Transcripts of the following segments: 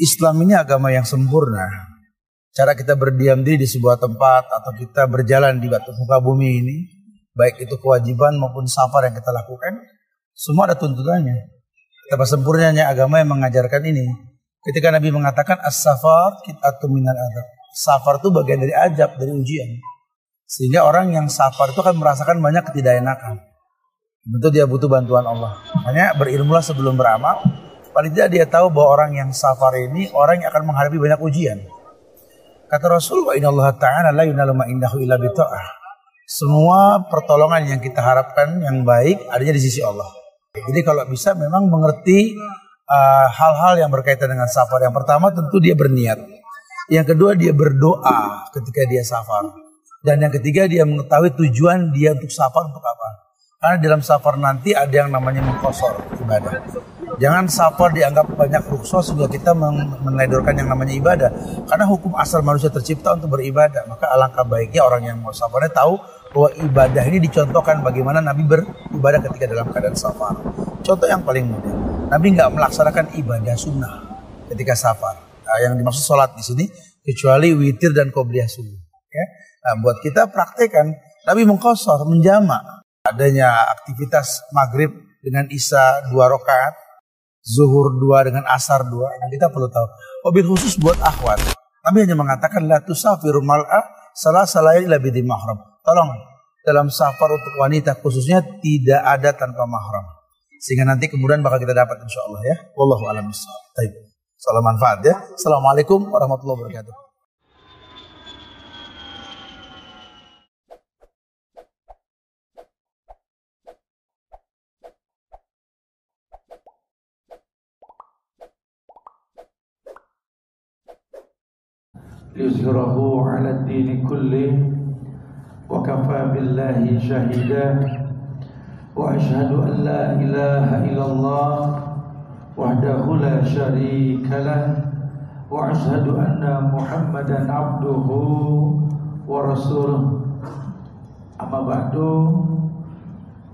Islam ini agama yang sempurna. Cara kita berdiam diri di sebuah tempat atau kita berjalan di batu muka bumi ini, baik itu kewajiban maupun safar yang kita lakukan, semua ada tuntutannya. Betapa sempurnanya agama yang mengajarkan ini. Ketika Nabi mengatakan as-safar kita minal adab. Safar itu bagian dari ajab, dari ujian. Sehingga orang yang safar itu akan merasakan banyak ketidakenakan. Tentu dia butuh bantuan Allah. Makanya berilmulah sebelum beramal. Paling tidak dia tahu bahwa orang yang safar ini orang yang akan menghadapi banyak ujian. Kata Rasul, wa Allah ta'ala la yunalu indahu illa bita'ah. Semua pertolongan yang kita harapkan yang baik adanya di sisi Allah. Jadi kalau bisa memang mengerti uh, hal-hal uh, yang berkaitan dengan safar. Yang pertama tentu dia berniat. Yang kedua dia berdoa ketika dia safar. Dan yang ketiga dia mengetahui tujuan dia untuk safar untuk apa. Karena dalam safar nanti ada yang namanya mengkosor ibadah. Jangan safar dianggap banyak rukso sehingga kita menedorkan yang namanya ibadah. Karena hukum asal manusia tercipta untuk beribadah. Maka alangkah baiknya orang yang mau safarnya tahu bahwa ibadah ini dicontohkan bagaimana Nabi beribadah ketika dalam keadaan safar. Contoh yang paling mudah. Nabi nggak melaksanakan ibadah sunnah ketika safar. Nah, yang dimaksud sholat di sini kecuali witir dan qobliyah sunnah. Ya. Nah, buat kita praktekan Nabi mengkosor, menjama adanya aktivitas maghrib dengan isya dua rakaat, zuhur dua dengan asar dua. Nah, kita perlu tahu. Mobil khusus buat akhwat. Nabi hanya mengatakan la tusafiru mal'a salah salain illa bidi mahram. Tolong dalam safar untuk wanita khususnya tidak ada tanpa mahram. Sehingga nanti kemudian bakal kita dapat insya Allah ya. Wallahu a'lam. Salam manfaat ya. Assalamualaikum warahmatullahi wabarakatuh. ليظهره على الدين كله وكفى بالله شهيدا وأشهد أن لا إله إلا الله وحده لا شريك له وأشهد أن محمدا عبده ورسوله. أما بعد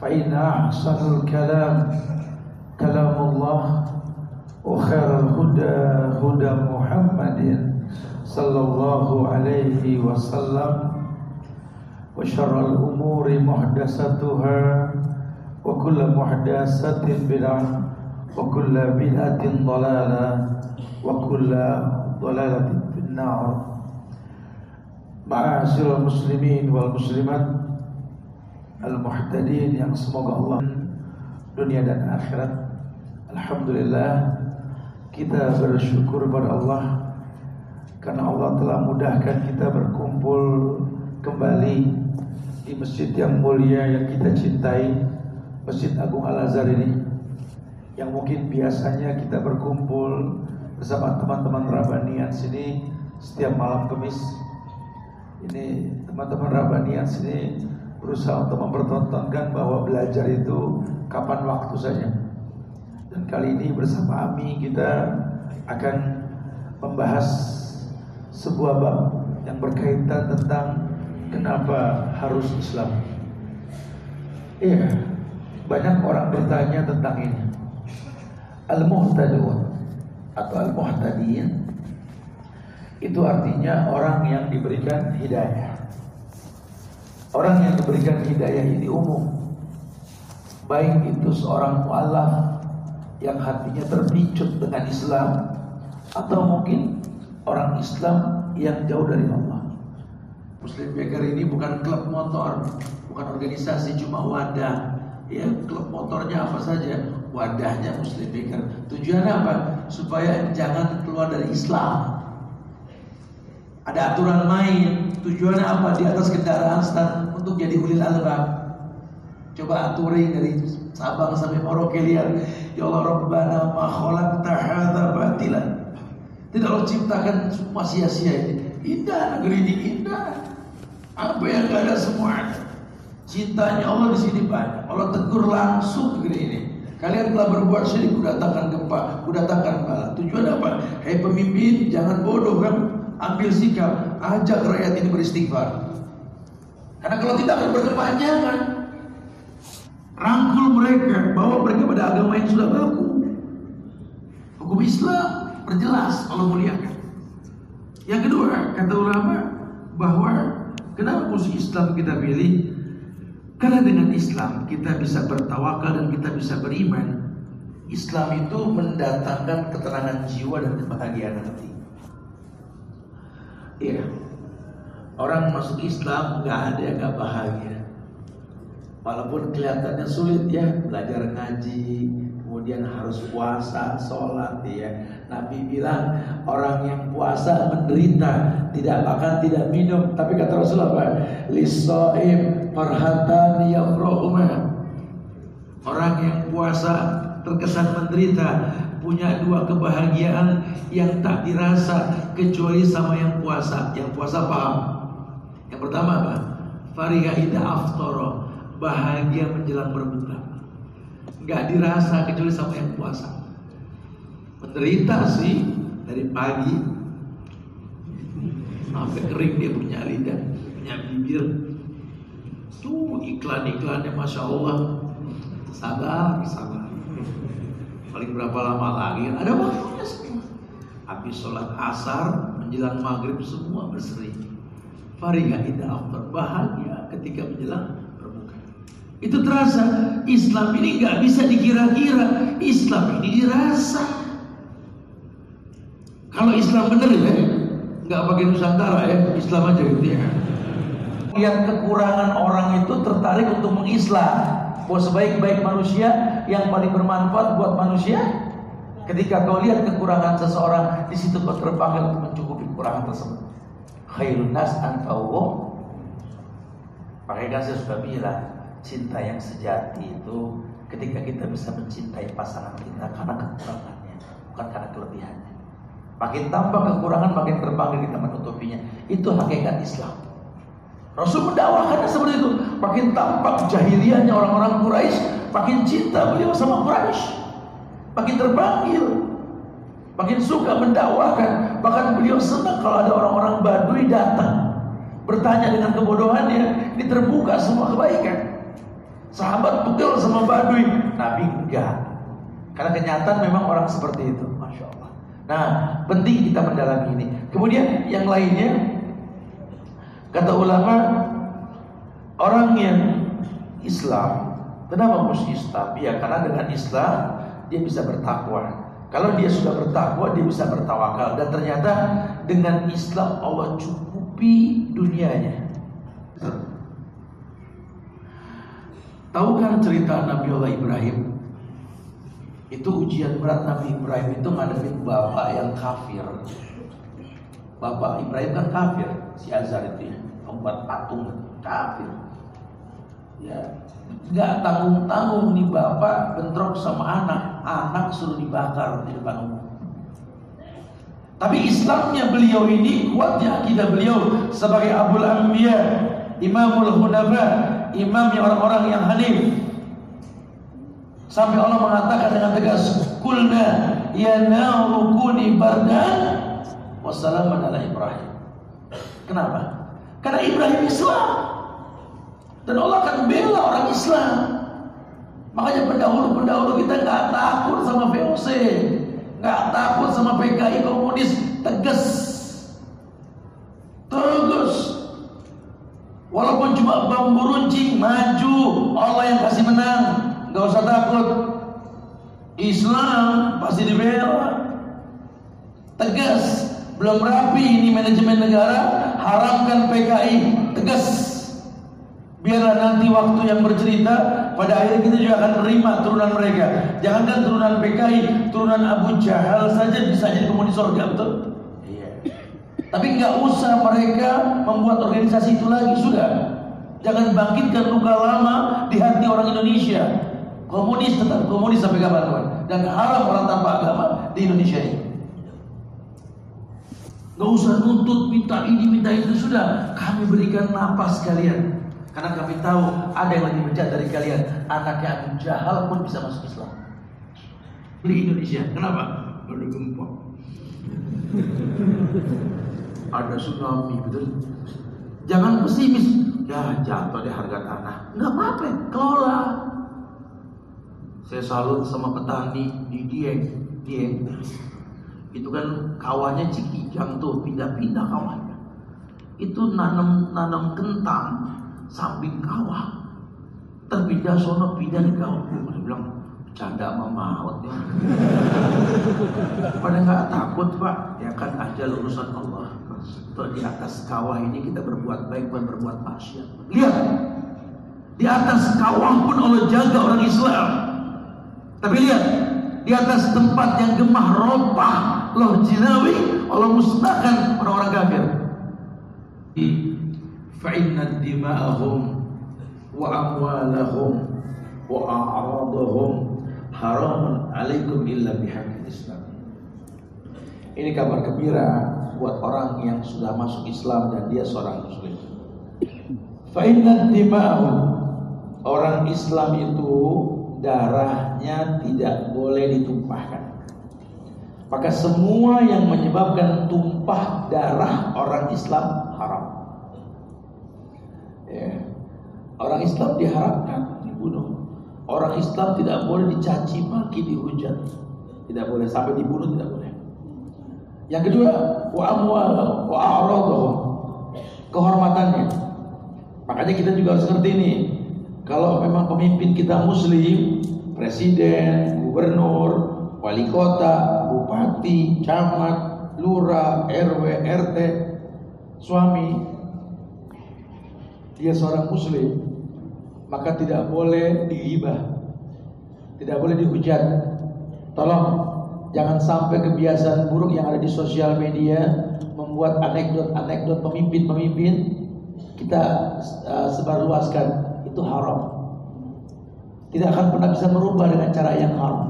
فإن أحسن الكلام كلام الله وخير الهدى هدى محمد. sallallahu alaihi wasallam. Wa syarrul umuri muhdatsatuha. Wa kullu muhdatsatin bid'ah. Wa kullu bid'atin dhalalah wa kullu dhalalatin fin muslimin wal muslimat. Al-muhtadin yang semoga Allah dunia dan akhirat. Alhamdulillah kita bersyukur kepada Allah karena Allah telah mudahkan kita berkumpul kembali di masjid yang mulia yang kita cintai, Masjid Agung Al Azhar ini. Yang mungkin biasanya kita berkumpul bersama teman-teman Rabanian sini setiap malam Kamis. Ini teman-teman Rabanian sini berusaha untuk mempertontonkan bahwa belajar itu kapan waktu saja. Dan kali ini bersama Ami kita akan membahas sebuah bab yang berkaitan tentang kenapa harus Islam. Iya, banyak orang bertanya tentang ini. Al-Muhtadun atau Al-Muhtadin itu artinya orang yang diberikan hidayah. Orang yang diberikan hidayah ini umum. Baik itu seorang mu'alaf yang hatinya terpicut dengan Islam atau mungkin orang Islam yang jauh dari Allah. Muslim Baker ini bukan klub motor, bukan organisasi, cuma wadah. Ya, klub motornya apa saja, wadahnya Muslim Baker. Tujuannya apa? Supaya jangan keluar dari Islam. Ada aturan main. Tujuannya apa? Di atas kendaraan stand untuk jadi ulil albab. Coba aturin dari Sabang sampai Merauke lihat. Ya Allah Rabbana ma khalaqta hadza batilan tidak Allah ciptakan semua sia-sia ini. Indah negeri ini indah. Apa yang gak ada semua Cintanya Allah di sini banyak. Allah tegur langsung negeri ini. Kalian telah berbuat syirik, kudatangkan gempa, kudatangkan bala. Tujuan apa? Hei pemimpin, jangan bodoh kan? Ambil sikap, ajak rakyat ini beristighfar. Karena kalau tidak akan berkepanjangan. Rangkul mereka, bawa mereka pada agama yang sudah baku. Hukum Islam, Perjelas Allah muliakan. Yang kedua, kata ulama bahwa kenapa musuh Islam kita pilih? Karena dengan Islam kita bisa bertawakal dan kita bisa beriman. Islam itu mendatangkan ketenangan jiwa dan kebahagiaan hati. Iya. Orang masuk Islam nggak ada yang nggak bahagia. Walaupun kelihatannya sulit ya belajar ngaji, kemudian harus puasa, sholat ya. Nabi bilang orang yang puasa menderita, tidak makan, tidak minum. Tapi kata Rasulullah apa? Lisoim yafrohuma. Orang yang puasa terkesan menderita, punya dua kebahagiaan yang tak dirasa kecuali sama yang puasa. Yang puasa paham? Yang pertama apa? Fariha ida aftoro bahagia menjelang berbuka. Nggak dirasa kecuali sama yang puasa. Menderita sih dari pagi sampai kering dia punya lidah, punya bibir. Tuh iklan-iklannya masya Allah. Sabar, sabar. Paling berapa lama lagi? Ada waktunya semua. Habis sholat asar menjelang maghrib semua berseri. Farihah indah bahagia ketika menjelang itu terasa. Islam ini nggak bisa dikira-kira. Islam ini dirasa. Kalau Islam bener ya, nggak pakai Nusantara ya, Islam aja gitu ya. Lihat kekurangan orang itu tertarik untuk mengislam. Bahwa sebaik-baik manusia yang paling bermanfaat buat manusia Ketika kau lihat kekurangan seseorang Di situ kau terpanggil untuk mencukupi kekurangan tersebut Khairun nas Makanya saya sudah bilang cinta yang sejati itu ketika kita bisa mencintai pasangan kita karena kekurangannya, bukan karena kelebihannya. Makin tambah kekurangan, makin terpanggil kita menutupinya. Itu hakikat Islam. Rasul mendakwakannya seperti itu. Makin tampak jahiliyahnya orang-orang Quraisy, makin cinta beliau sama Quraisy. Makin terpanggil. Makin suka mendakwakan. Bahkan beliau senang kalau ada orang-orang Baduy datang. Bertanya dengan kebodohannya, ini terbuka semua kebaikan. Sahabat pegel sama Baduy, Nabi enggak. Karena kenyataan memang orang seperti itu, masya Allah. Nah, penting kita mendalami ini. Kemudian yang lainnya, kata ulama, orang yang Islam, kenapa mesti Islam? Ya karena dengan Islam dia bisa bertakwa. Kalau dia sudah bertakwa, dia bisa bertawakal. Dan ternyata dengan Islam Allah cukupi dunianya. Tahu kan cerita Nabi Allah Ibrahim? Itu ujian berat Nabi Ibrahim itu ngadepin bapak yang kafir. Bapak Ibrahim kan kafir, si Azar itu ya, pembuat patung kafir. Ya, nggak tanggung tanggung nih bapak bentrok sama anak, anak suruh dibakar di depan umum. Tapi Islamnya beliau ini kuatnya akidah beliau sebagai Abul Anbiya, Imamul Hunafa, imamnya orang-orang yang hanif. Sampai Allah mengatakan dengan tegas, "Kulna ya naru kuni bardan wassalaman ala Ibrahim." Kenapa? Karena Ibrahim Islam. Dan Allah akan bela orang Islam. Makanya pendahulu-pendahulu kita nggak takut sama VOC, nggak takut sama PKI komunis, tegas, tegas Walaupun cuma bambu runcing, maju. Allah yang kasih menang. Gak usah takut. Islam pasti dibela. Tegas. Belum rapi ini manajemen negara. Haramkan PKI. Tegas. Biarlah nanti waktu yang bercerita pada akhirnya kita juga akan menerima turunan mereka. Jangankan turunan PKI, turunan Abu Jahal saja bisa jadi komunis surga, betul? Tapi nggak usah mereka membuat organisasi itu lagi sudah. Jangan bangkitkan luka lama di hati orang Indonesia. Komunis tetap komunis sampai kapan kapan dan haram orang tanpa agama di Indonesia ini. Gak usah nuntut minta ini minta itu sudah. Kami berikan napas kalian. Karena kami tahu ada yang lebih bejat dari kalian. Anaknya Abu Jahal pun bisa masuk Islam. Di Indonesia. Kenapa? Ada gempa ada tsunami betul jangan pesimis ya jatuh deh harga tanah nggak apa-apa kelola saya salut sama petani di Dieng Dieng Itu kan kawahnya Cikijang tuh pindah-pindah kawahnya. Itu nanam nanam kentang samping kawah. Terpindah sono pindah di kawah. Dia bilang canda sama maut ya. Pada nggak takut pak, ya kan aja urusan Allah. Tuh di atas kawah ini kita berbuat baik bukan berbuat maksiat. Lihat, di atas kawah pun Allah jaga orang Islam. Tapi lihat, di atas tempat yang gemah rompah loh jinawi Allah musnahkan orang-orang kafir. Fa'inna dima'ahum wa amwalahum wa a'radahum haramun alaikum illa Islam. Ini kabar gembira buat orang yang sudah masuk Islam dan dia seorang muslim. Fa inna dima'ahum orang Islam itu darahnya tidak boleh ditumpahkan. Maka semua yang menyebabkan tumpah darah orang Islam haram. Ya. Orang Islam diharapkan dibunuh. Orang Islam tidak boleh dicaci maki dihujat. Tidak boleh sampai dibunuh tidak boleh. Yang kedua, wa amwal wa. Kehormatannya. Makanya kita juga harus ngerti ini. Kalau memang pemimpin kita muslim, presiden, gubernur, wali kota, bupati, camat, lurah, RW, RT, suami, dia seorang muslim, maka tidak boleh diibah, tidak boleh dihujat. Tolong jangan sampai kebiasaan buruk yang ada di sosial media membuat anekdot-anekdot pemimpin-pemimpin kita uh, sebarluaskan itu haram. Tidak akan pernah bisa merubah dengan cara yang haram.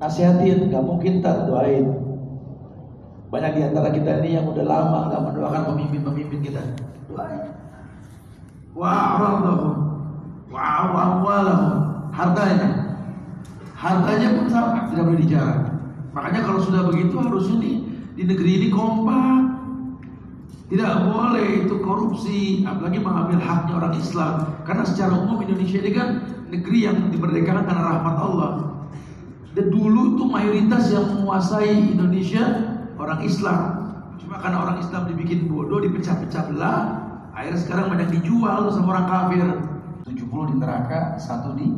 Nasihatin, nggak mungkin tak doain. Banyak di antara kita ini yang udah lama nggak mendoakan pemimpin-pemimpin kita. Doain. Wa'aradahum wa'awalahum hartanya. Hartanya pun sama, tidak boleh dijarah. Makanya kalau sudah begitu harus ini di negeri ini kompak tidak boleh itu korupsi, apalagi mengambil haknya orang Islam. Karena secara umum Indonesia ini kan negeri yang dimerdekakan karena rahmat Allah. Dan dulu itu mayoritas yang menguasai Indonesia orang Islam. Cuma karena orang Islam dibikin bodoh, dipecah-pecah belah, akhirnya sekarang banyak dijual sama orang kafir. 70 di neraka, satu di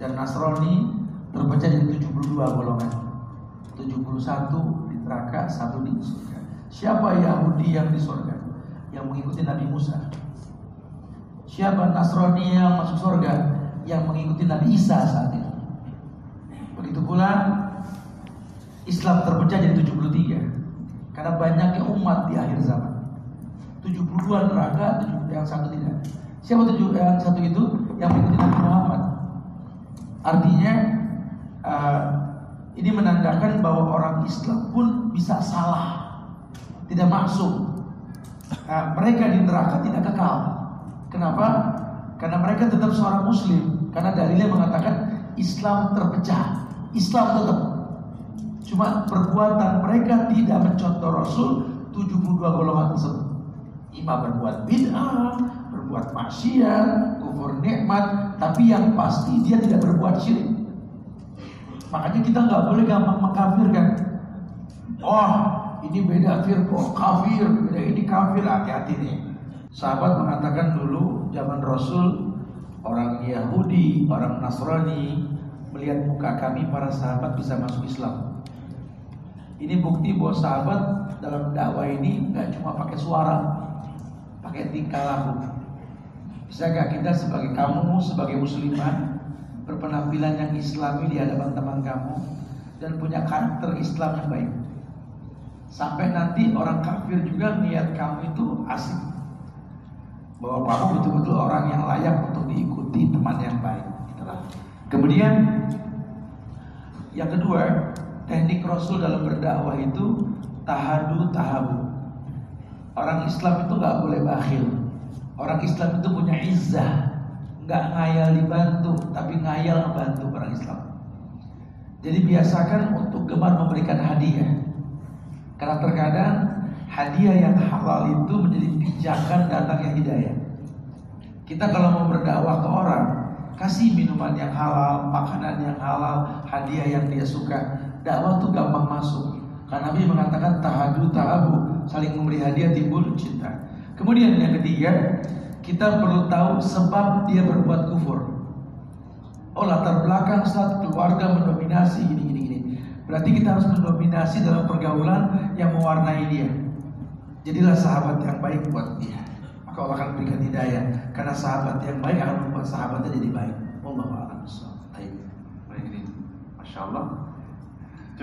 dan Nasrani terpecah jadi 72 golongan. 71 di neraka, satu di surga. Siapa Yahudi yang di surga? Yang mengikuti Nabi Musa. Siapa Nasrani yang masuk surga? Yang mengikuti Nabi Isa saat itu. Begitu pula Islam terpecah jadi 73. Karena banyaknya umat di akhir zaman. 72 neraka, yang satu tidak. Siapa tujuh yang satu itu? Yang mengikuti Nabi Muhammad. Artinya uh, ini menandakan bahwa orang Islam pun bisa salah tidak masuk. Nah, mereka di neraka tidak kekal. Kenapa? Karena mereka tetap seorang muslim. Karena dalilnya mengatakan Islam terpecah. Islam tetap. Cuma perbuatan mereka tidak mencontoh Rasul 72 golongan tersebut. Imam berbuat bid'ah, berbuat maksiat, kufur nikmat, tapi yang pasti dia tidak berbuat syirik. Makanya kita nggak boleh gampang mengkafirkan. Oh, ini beda firqah, kafir, beda ini kafir, hati-hati nih. Sahabat mengatakan dulu zaman Rasul orang Yahudi, orang Nasrani melihat muka kami para sahabat bisa masuk Islam. Ini bukti bahwa sahabat dalam dakwah ini nggak cuma pakai suara, pakai tingkah laku. Bisakah kita sebagai kamu, sebagai muslimah berpenampilan yang islami di hadapan teman kamu dan punya karakter Islam yang baik? Sampai nanti orang kafir juga niat kamu itu asik. Bahwa kamu betul-betul orang yang layak untuk diikuti teman yang baik. Kemudian yang kedua, teknik Rasul dalam berdakwah itu tahadu tahabu. Orang Islam itu nggak boleh bakhil. Orang Islam itu punya izzah, nggak ngayal dibantu, tapi ngayal membantu orang Islam. Jadi biasakan untuk gemar memberikan hadiah. Karena terkadang hadiah yang halal itu menjadi pijakan datangnya hidayah. Kita kalau mau berdakwah ke orang, kasih minuman yang halal, makanan yang halal, hadiah yang dia suka. dakwah tuh gampang masuk. Karena Nabi mengatakan tahadu tahabu, saling memberi hadiah timbul cinta. Kemudian yang ketiga, kita perlu tahu sebab dia berbuat kufur. Oh latar belakang saat keluarga mendominasi ini ini ini. Berarti kita harus mendominasi dalam pergaulan yang mewarnai dia. Jadilah sahabat yang baik buat dia. Maka Allah akan berikan hidayah. Karena sahabat yang baik akan membuat sahabatnya jadi baik. Allah a'lam. Baik ini, masya Allah.